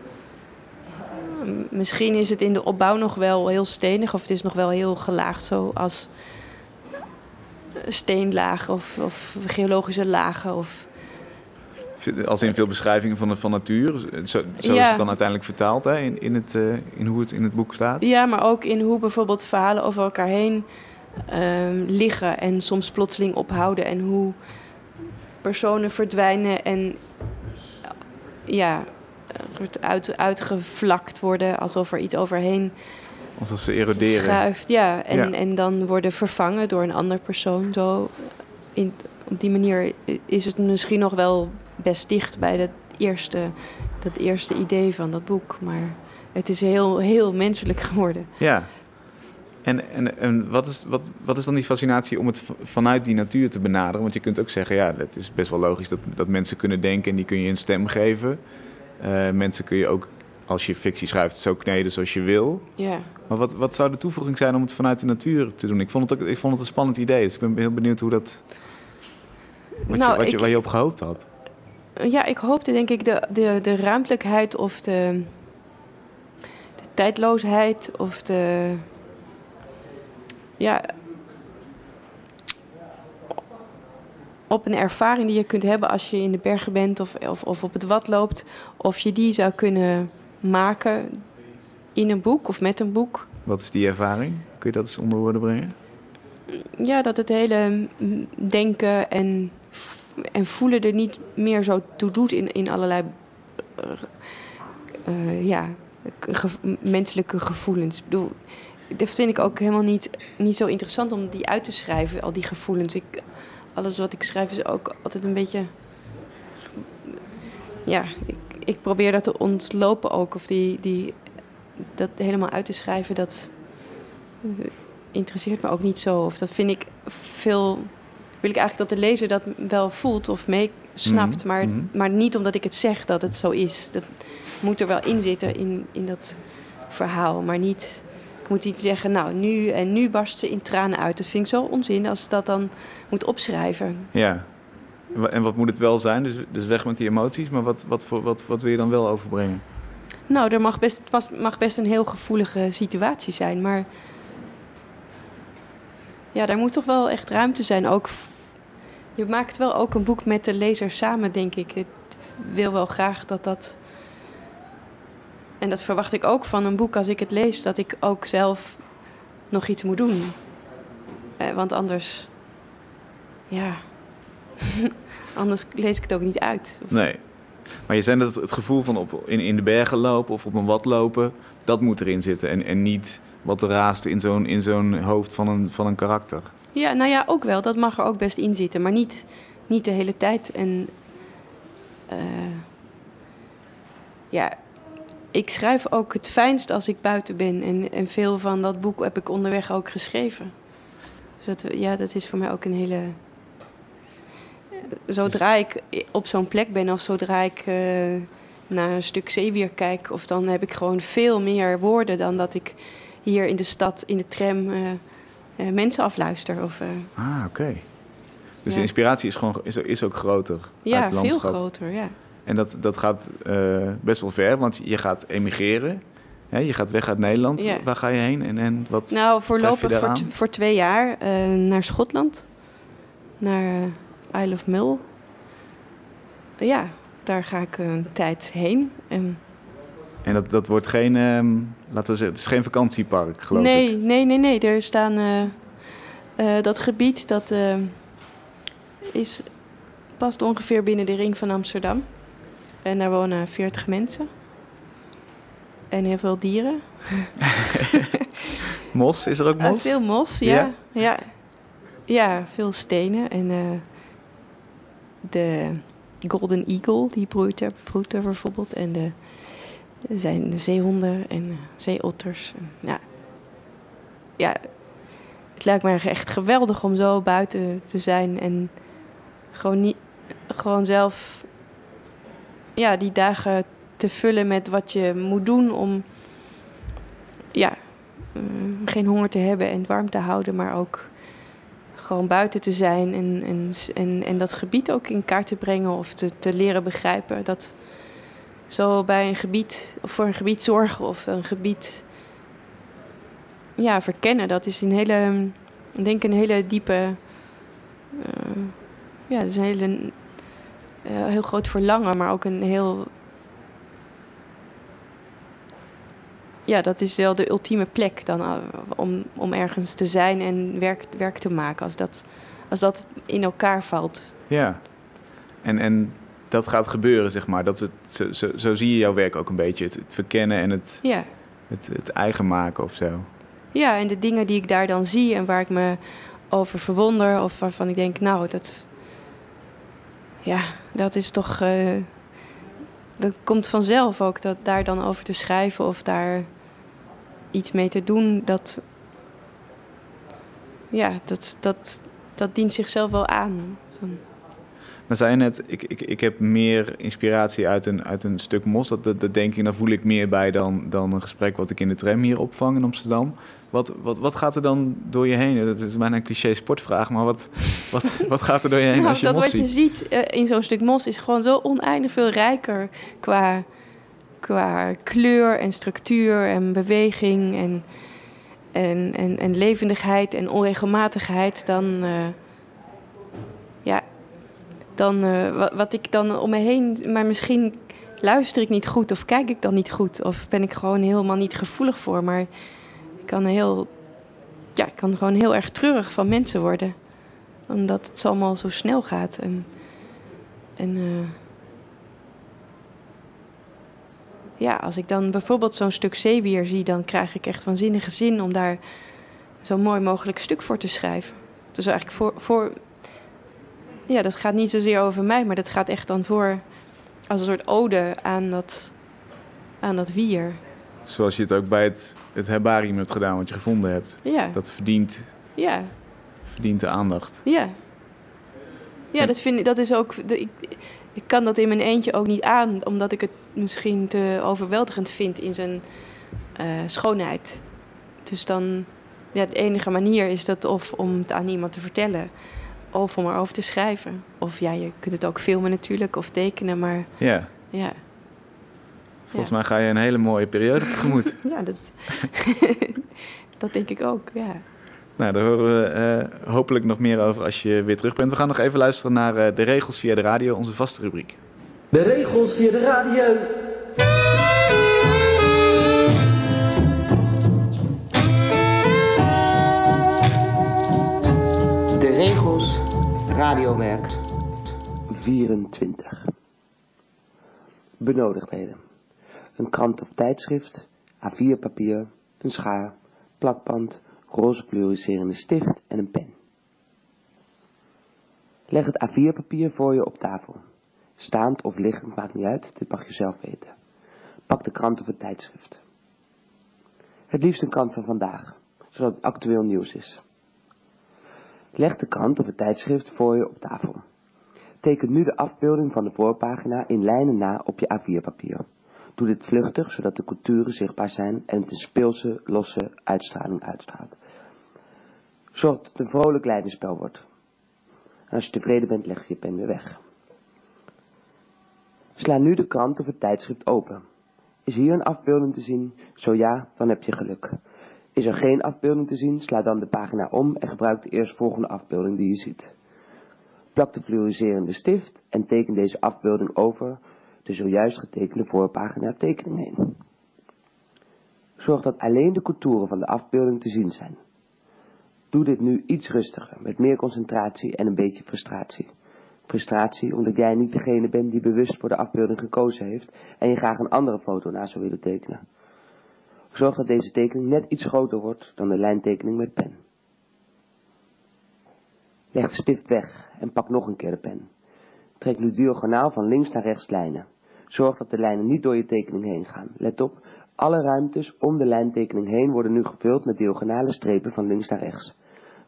Misschien is het in de opbouw nog wel heel stenig, of het is nog wel heel gelaagd, zoals steenlagen of, of geologische lagen. Of, Als in veel beschrijvingen van, de, van natuur. Zo, zo is het dan uiteindelijk vertaald hè? In, in, het, eh, in hoe het in het boek staat. ja, maar ook in hoe bijvoorbeeld verhalen over elkaar heen ehm, liggen en soms plotseling ophouden. En hoe personen verdwijnen en ja, uit, uitgevlakt worden alsof er iets overheen Alsof ze eroderen. schuift. Ja, en, Ja. en dan worden vervangen door een ander persoon. Zo in, op die manier is het misschien nog wel best dicht bij dat eerste, dat eerste idee van dat boek. Maar het is heel, heel menselijk geworden. Ja. En, en, en wat, is, wat, wat is dan die fascinatie om het vanuit die natuur te benaderen? Want je kunt ook zeggen, ja, het is best wel logisch dat, dat mensen kunnen denken en die kun je een stem geven. Eh, mensen kun je ook, als je fictie schrijft, zo kneden zoals je wil. Ja. Maar wat, wat zou de toevoeging zijn om het vanuit de natuur te doen? Ik vond het, ook, ik vond het een spannend idee. Dus ik ben heel benieuwd hoe dat, wat Nou, je, wat je, ik- waar je op gehoopt had. Ja, ik hoopte denk ik de, de, de ruimtelijkheid of de, de tijdloosheid of de. Ja. Op een ervaring die je kunt hebben als je in de bergen bent of, of, of op het wat loopt, of je die zou kunnen maken in een boek of met een boek. Wat is die ervaring? Kun je dat eens onder woorden brengen? Ja, dat het hele denken en, en voelen er niet meer zo toe doet in, in allerlei eh, ja, ge- menselijke gevoelens. Ik bedoel, dat vind ik ook helemaal niet, niet zo interessant om die uit te schrijven, al die gevoelens. Ik, alles wat ik schrijf is ook altijd een beetje. Ja, ik, ik probeer dat te ontlopen ook. Of die, die, dat helemaal uit te schrijven, dat interesseert me ook niet zo. Of dat vind ik veel. Wil ik eigenlijk dat de lezer dat wel voelt of mee snapt. Mhm, Maar, mhm. maar niet omdat ik het zeg dat het zo is. Dat moet er wel in zitten in, in dat verhaal. Maar niet. Moet niet zeggen, nou nu en nu barst ze in tranen uit. Dat vind ik zo onzin als dat dan moet opschrijven. Ja. En wa- En wat moet het wel zijn? Dus, dus weg met die emoties. Maar wat, wat, voor, wat, wat wil je dan wel overbrengen? Nou, er mag best, het mag best een heel gevoelige situatie zijn, maar ja, daar moet toch wel echt ruimte zijn. Ook, je maakt wel ook een boek met de lezer samen, denk ik. Ik wil wel graag dat dat. En dat verwacht ik ook van een boek als ik het lees, dat ik ook zelf nog iets moet doen. Eh, want anders, ja, anders lees ik het ook niet uit. Nee. Maar je zei dat het gevoel van op, in, in de bergen lopen of op een wat lopen, dat moet erin zitten. En, en niet wat er raast in zo'n, in zo'n hoofd van een, van een karakter. Ja, nou ja, ook wel. Dat mag er ook best in zitten. Maar niet, niet de hele tijd. En eh, ja, ik schrijf ook het fijnst als ik buiten ben. En, en veel van dat boek heb ik onderweg ook geschreven. Dus dat, ja, dat is voor mij ook een hele. Zodra ik op zo'n plek ben of zodra ik uh, naar een stuk zeewier kijk, of dan heb ik gewoon veel meer woorden dan dat ik hier in de stad in de tram uh, uh, mensen afluister. Of, ah, oké. Dus de inspiratie is, gewoon, is, is ook groter. Ja, veel groter, ja. En dat, dat gaat uh, best wel ver, want je gaat emigreren. Hè? Je gaat weg uit Nederland. Ja. Waar ga je heen en, en wat Nou, voorlopig voor, voor twee jaar uh, naar Schotland. Naar uh, Isle of Mull. Ja, daar ga ik een tijd heen. En, en dat, dat wordt geen, um, laten we zeggen, het is geen vakantiepark, geloof nee, ik? Nee, nee, nee. Er staan dat gebied, dat is, past ongeveer binnen de ring van Amsterdam. En daar wonen 40 mensen. En heel veel dieren. mos, is er ook mos? Uh, veel mos, ja. ja. Ja, ja veel stenen. En uh, de Golden Eagle, die broeit er, broeit er bijvoorbeeld. En de, er zijn de zeehonden en uh, zeeotters. En, ja. ja, het lijkt me echt geweldig om zo buiten te zijn. En gewoon, niet, gewoon zelf ja, die dagen te vullen met wat je moet doen om ja, uh, geen honger te hebben en warm te houden, maar ook gewoon buiten te zijn en, en, en, dat gebied ook in kaart te brengen of te, te leren begrijpen. Dat zo bij een gebied, of voor een gebied zorgen of een gebied ja, verkennen, dat is een hele, ik denk een hele diepe, uh, ja, dat is een hele heel groot verlangen, maar ook een heel. Ja, dat is wel de ultieme plek dan uh, om, om ergens te zijn en werk, werk te maken. Als dat, als dat in elkaar valt. Ja, en, en dat gaat gebeuren, zeg maar. Dat het, zo, zo, zo zie je jouw werk ook een beetje. Het, het verkennen en het, ja. het, het eigen maken of zo. Ja, en de dingen die ik daar dan zie en waar ik me over verwonder, of waarvan ik denk, nou, dat, ja, dat is toch. Uh, dat komt vanzelf ook, dat daar dan over te schrijven of daar iets mee te doen, dat. Ja, dat, dat, dat dient zichzelf wel aan. Zei je net, ik, ik, ik heb meer inspiratie uit een, uit een stuk mos. Dat, dat, dat denk ik, daar voel ik meer bij dan, dan een gesprek wat ik in de tram hier opvang in Amsterdam. Wat, wat, wat gaat er dan door je heen? Dat is bijna een cliché sportvraag, maar wat, wat, wat gaat er door je heen nou, als je dat mos wat ziet? je ziet uh, in zo'n stuk mos is gewoon zo oneindig veel rijker qua, qua kleur en structuur en beweging en, en, en, en levendigheid en onregelmatigheid dan, uh, ja, dan uh, wat, ik dan om me heen... Maar misschien luister ik niet goed of kijk ik dan niet goed... of ben ik gewoon helemaal niet gevoelig voor, maar kan heel, ja, ik kan gewoon heel erg treurig van mensen worden. Omdat het allemaal zo snel gaat. En, en uh, ja, als ik dan bijvoorbeeld zo'n stuk zeewier zie, dan krijg ik echt waanzinnige zin om daar zo mooi mogelijk stuk voor te schrijven. Dus eigenlijk voor, voor. Ja, dat gaat niet zozeer over mij, maar dat gaat echt dan voor. als een soort ode aan dat, aan dat wier. Zoals je het ook bij het, het herbarium hebt gedaan, wat je gevonden hebt. Ja. Dat verdient, ja. verdient de aandacht. Ja. Ja, dat, vind ik, dat is ook... Ik, ik kan dat in mijn eentje ook niet aan, omdat ik het misschien te overweldigend vind in zijn uh, schoonheid. Dus dan, ja, de enige manier is dat of om het aan iemand te vertellen, of om erover te schrijven. Of ja, je kunt het ook filmen natuurlijk, of tekenen, maar ja. ja. Volgens ja. mij ga je een hele mooie periode tegemoet. ja, dat, dat denk ik ook, ja. Nou, daar horen we uh, hopelijk nog meer over als je weer terug bent. We gaan nog even luisteren naar uh, de regels via de radio, onze vaste rubriek. De regels via de radio. De regels radiowerk 24. Benodigdheden. Een krant of tijdschrift, A4 papier, een schaar, plakband, roze fluoriserende stift en een pen. Leg het A4-papier voor je op tafel. Staand of liggend, maakt niet uit, dit mag je zelf weten. Pak de krant of het tijdschrift. Het liefst een krant van vandaag, zodat het actueel nieuws is. Leg de krant of het tijdschrift voor je op tafel. Teken nu de afbeelding van de voorpagina in lijnen na op je A4-papier. Doe dit vluchtig, zodat de coutures zichtbaar zijn en het een speelse, losse uitstraling uitstraalt. Zorg dat het een vrolijk leidenspel wordt. Als je tevreden bent, leg je pen weer weg. Sla nu de krant of het tijdschrift open. Is hier een afbeelding te zien? Zo ja, dan heb je geluk. Is er geen afbeelding te zien, sla dan de pagina om en gebruik de eerstvolgende afbeelding die je ziet. Plak de fluoriserende stift en teken deze afbeelding over de zojuist getekende voorpagina tekening heen. Zorg dat alleen de contouren van de afbeelding te zien zijn. Doe dit nu iets rustiger, met meer concentratie en een beetje frustratie. Frustratie omdat jij niet degene bent die bewust voor de afbeelding gekozen heeft en je graag een andere foto na zou willen tekenen. Zorg dat deze tekening net iets groter wordt dan de lijntekening met pen. Leg de stift weg en pak nog een keer de pen. Trek nu diagonaal van links naar rechts lijnen. Zorg dat de lijnen niet door je tekening heen gaan. Let op, alle ruimtes om de lijntekening heen worden nu gevuld met diagonale strepen van links naar rechts.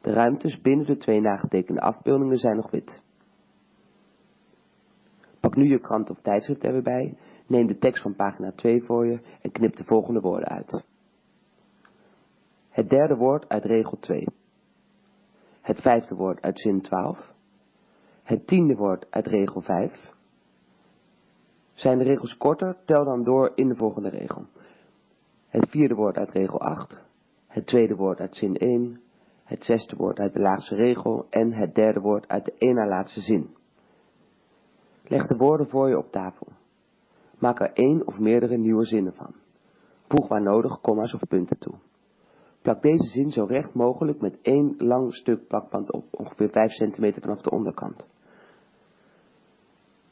De ruimtes binnen de twee nagetekende afbeeldingen zijn nog wit. Pak nu je krant of tijdschrift er weer bij, neem de tekst van pagina 2 voor je en knip de volgende woorden uit. Het derde woord uit regel 2. Het vijfde woord uit zin 12. Het tiende woord uit regel 5. Zijn de regels korter, tel dan door in de volgende regel. Het vierde woord uit regel 8. Het tweede woord uit zin 1. Het zesde woord uit de laagste regel en het derde woord uit de één na laatste zin. Leg de woorden voor je op tafel. Maak er één of meerdere nieuwe zinnen van. Voeg waar nodig komma's of punten toe. Plak deze zin zo recht mogelijk met één lang stuk plakband op, ongeveer 5 centimeter vanaf de onderkant.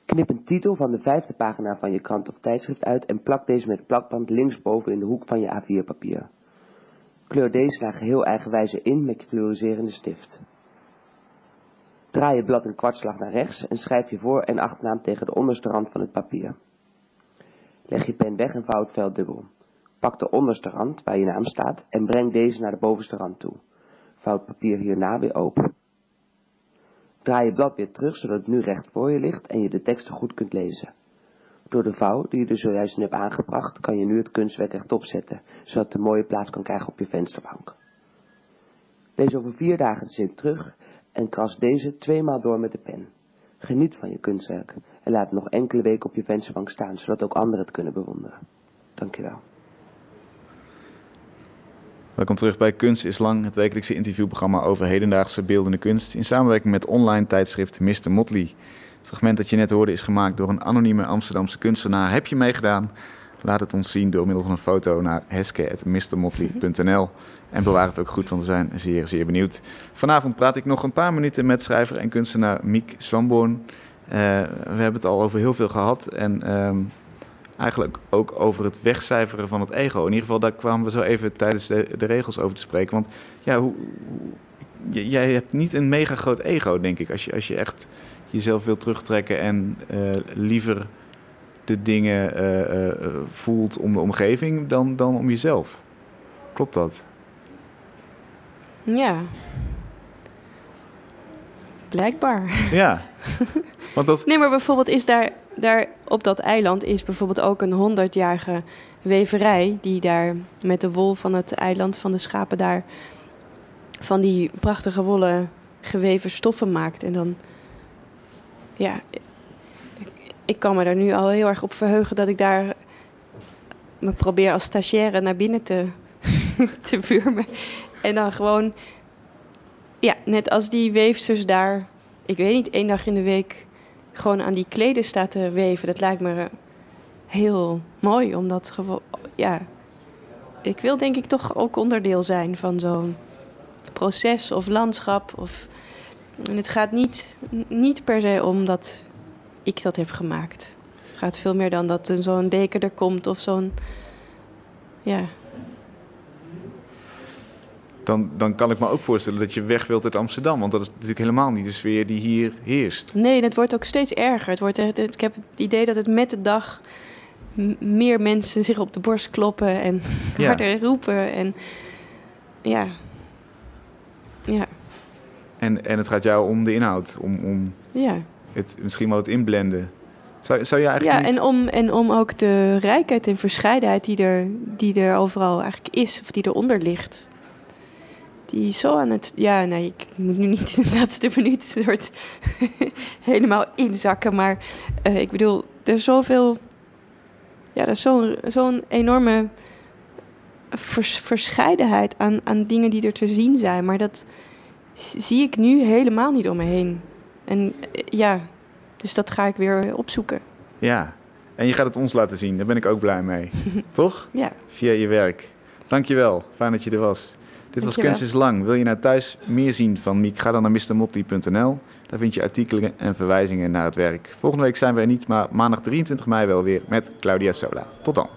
Knip een titel van de vijfde pagina van je krant of tijdschrift uit en plak deze met plakband linksboven in de hoek van je A4 papier. Kleur deze naar geheel eigenwijze in met je fluoriserende stift. Draai je blad een kwartslag naar rechts en schrijf je voor- en achternaam tegen de onderste rand van het papier. Leg je pen weg en vouw het vel dubbel. Pak de onderste rand waar je naam staat en breng deze naar de bovenste rand toe. Vouw het papier hierna weer open. Draai je blad weer terug zodat het nu recht voor je ligt en je de teksten goed kunt lezen. Door de vouw die je er zojuist in hebt aangebracht kan je nu het kunstwerk rechtop zetten, zodat het een mooie plaats kan krijgen op je vensterbank. Lees over vier dagen de zin terug en kras deze tweemaal door met de pen. Geniet van je kunstwerk laat nog enkele weken op je vensterbank staan, zodat ook anderen het kunnen bewonderen. Dankjewel. Welkom terug bij Kunst is Lang, het wekelijkse interviewprogramma over hedendaagse beeldende kunst in samenwerking met online tijdschrift Mr. Motley. Het fragment dat je net hoorde is gemaakt door een anonieme Amsterdamse kunstenaar. Heb je meegedaan? Laat het ons zien door middel van een foto naar heske.mrmotley.nl en bewaar het ook goed, want we zijn zeer, zeer benieuwd. Vanavond praat ik nog een paar minuten met schrijver en kunstenaar Miek Swamborn. Uh, we hebben het al over heel veel gehad en um, eigenlijk ook over het wegcijferen van het ego. In ieder geval, daar kwamen we zo even tijdens de, de regels over te spreken. Want ja, hoe, hoe, jij hebt niet een mega groot ego, denk ik, als je, als je echt jezelf wil terugtrekken en uh, liever de dingen uh, voelt om de omgeving dan, dan om jezelf. Klopt dat? Ja. Blijkbaar. Ja. Want dat... Nee, maar bijvoorbeeld is daar, daar op dat eiland is bijvoorbeeld ook een honderdjarige weverij die daar met de wol van het eiland van de schapen daar van die prachtige wollen geweven stoffen maakt. En dan, ja, ik kan me er nu al heel erg op verheugen dat ik daar me probeer als stagiaire naar binnen te, te wurmen. En dan gewoon, ja, net als die weefsters daar, ik weet niet, één dag in de week gewoon aan die kleden staat te weven. Dat lijkt me heel mooi, omdat gewoon, ja, ik wil denk ik toch ook onderdeel zijn van zo'n proces of landschap. Of, en het gaat niet, niet per se om dat ik dat heb gemaakt. Het gaat veel meer dan dat zo'n deken er komt of zo'n, ja, dan, dan kan ik me ook voorstellen dat je weg wilt uit Amsterdam. Want dat is natuurlijk helemaal niet de sfeer die hier heerst. Nee, het wordt ook steeds erger. Het wordt, het- ik heb het idee dat het met de dag meer mensen zich op de borst kloppen en Ja. harder roepen. En ja. Ja. En, en het gaat jou om de inhoud, om, om Ja. het, misschien wel het inblenden. Zou, zou je eigenlijk Ja, niet... en om, en om ook de rijkheid en verscheidenheid die er, die er overal eigenlijk is, of die eronder ligt. Die zo aan het. Ja, nee, ik moet nu niet in de laatste minuut soort helemaal inzakken. Maar eh, ik bedoel, er is zoveel. Ja, er is zo'n zo'n enorme vers- verscheidenheid aan, aan dingen die er te zien zijn. Maar dat zie ik nu helemaal niet om me heen. En eh, ja, dus dat ga ik weer opzoeken. Ja, en je gaat het ons laten zien. Daar ben ik ook blij mee. Toch? Ja. Via je werk. Dankjewel. Fijn dat je er was. Dit was. Kunst is Lang. Wil je nou thuis meer zien van Miek? Ga dan naar mrmotley.nl. Daar vind je artikelen en verwijzingen naar het werk. Volgende week zijn we er niet, maar maandag 23 mei wel weer met Claudia Sola. Tot dan.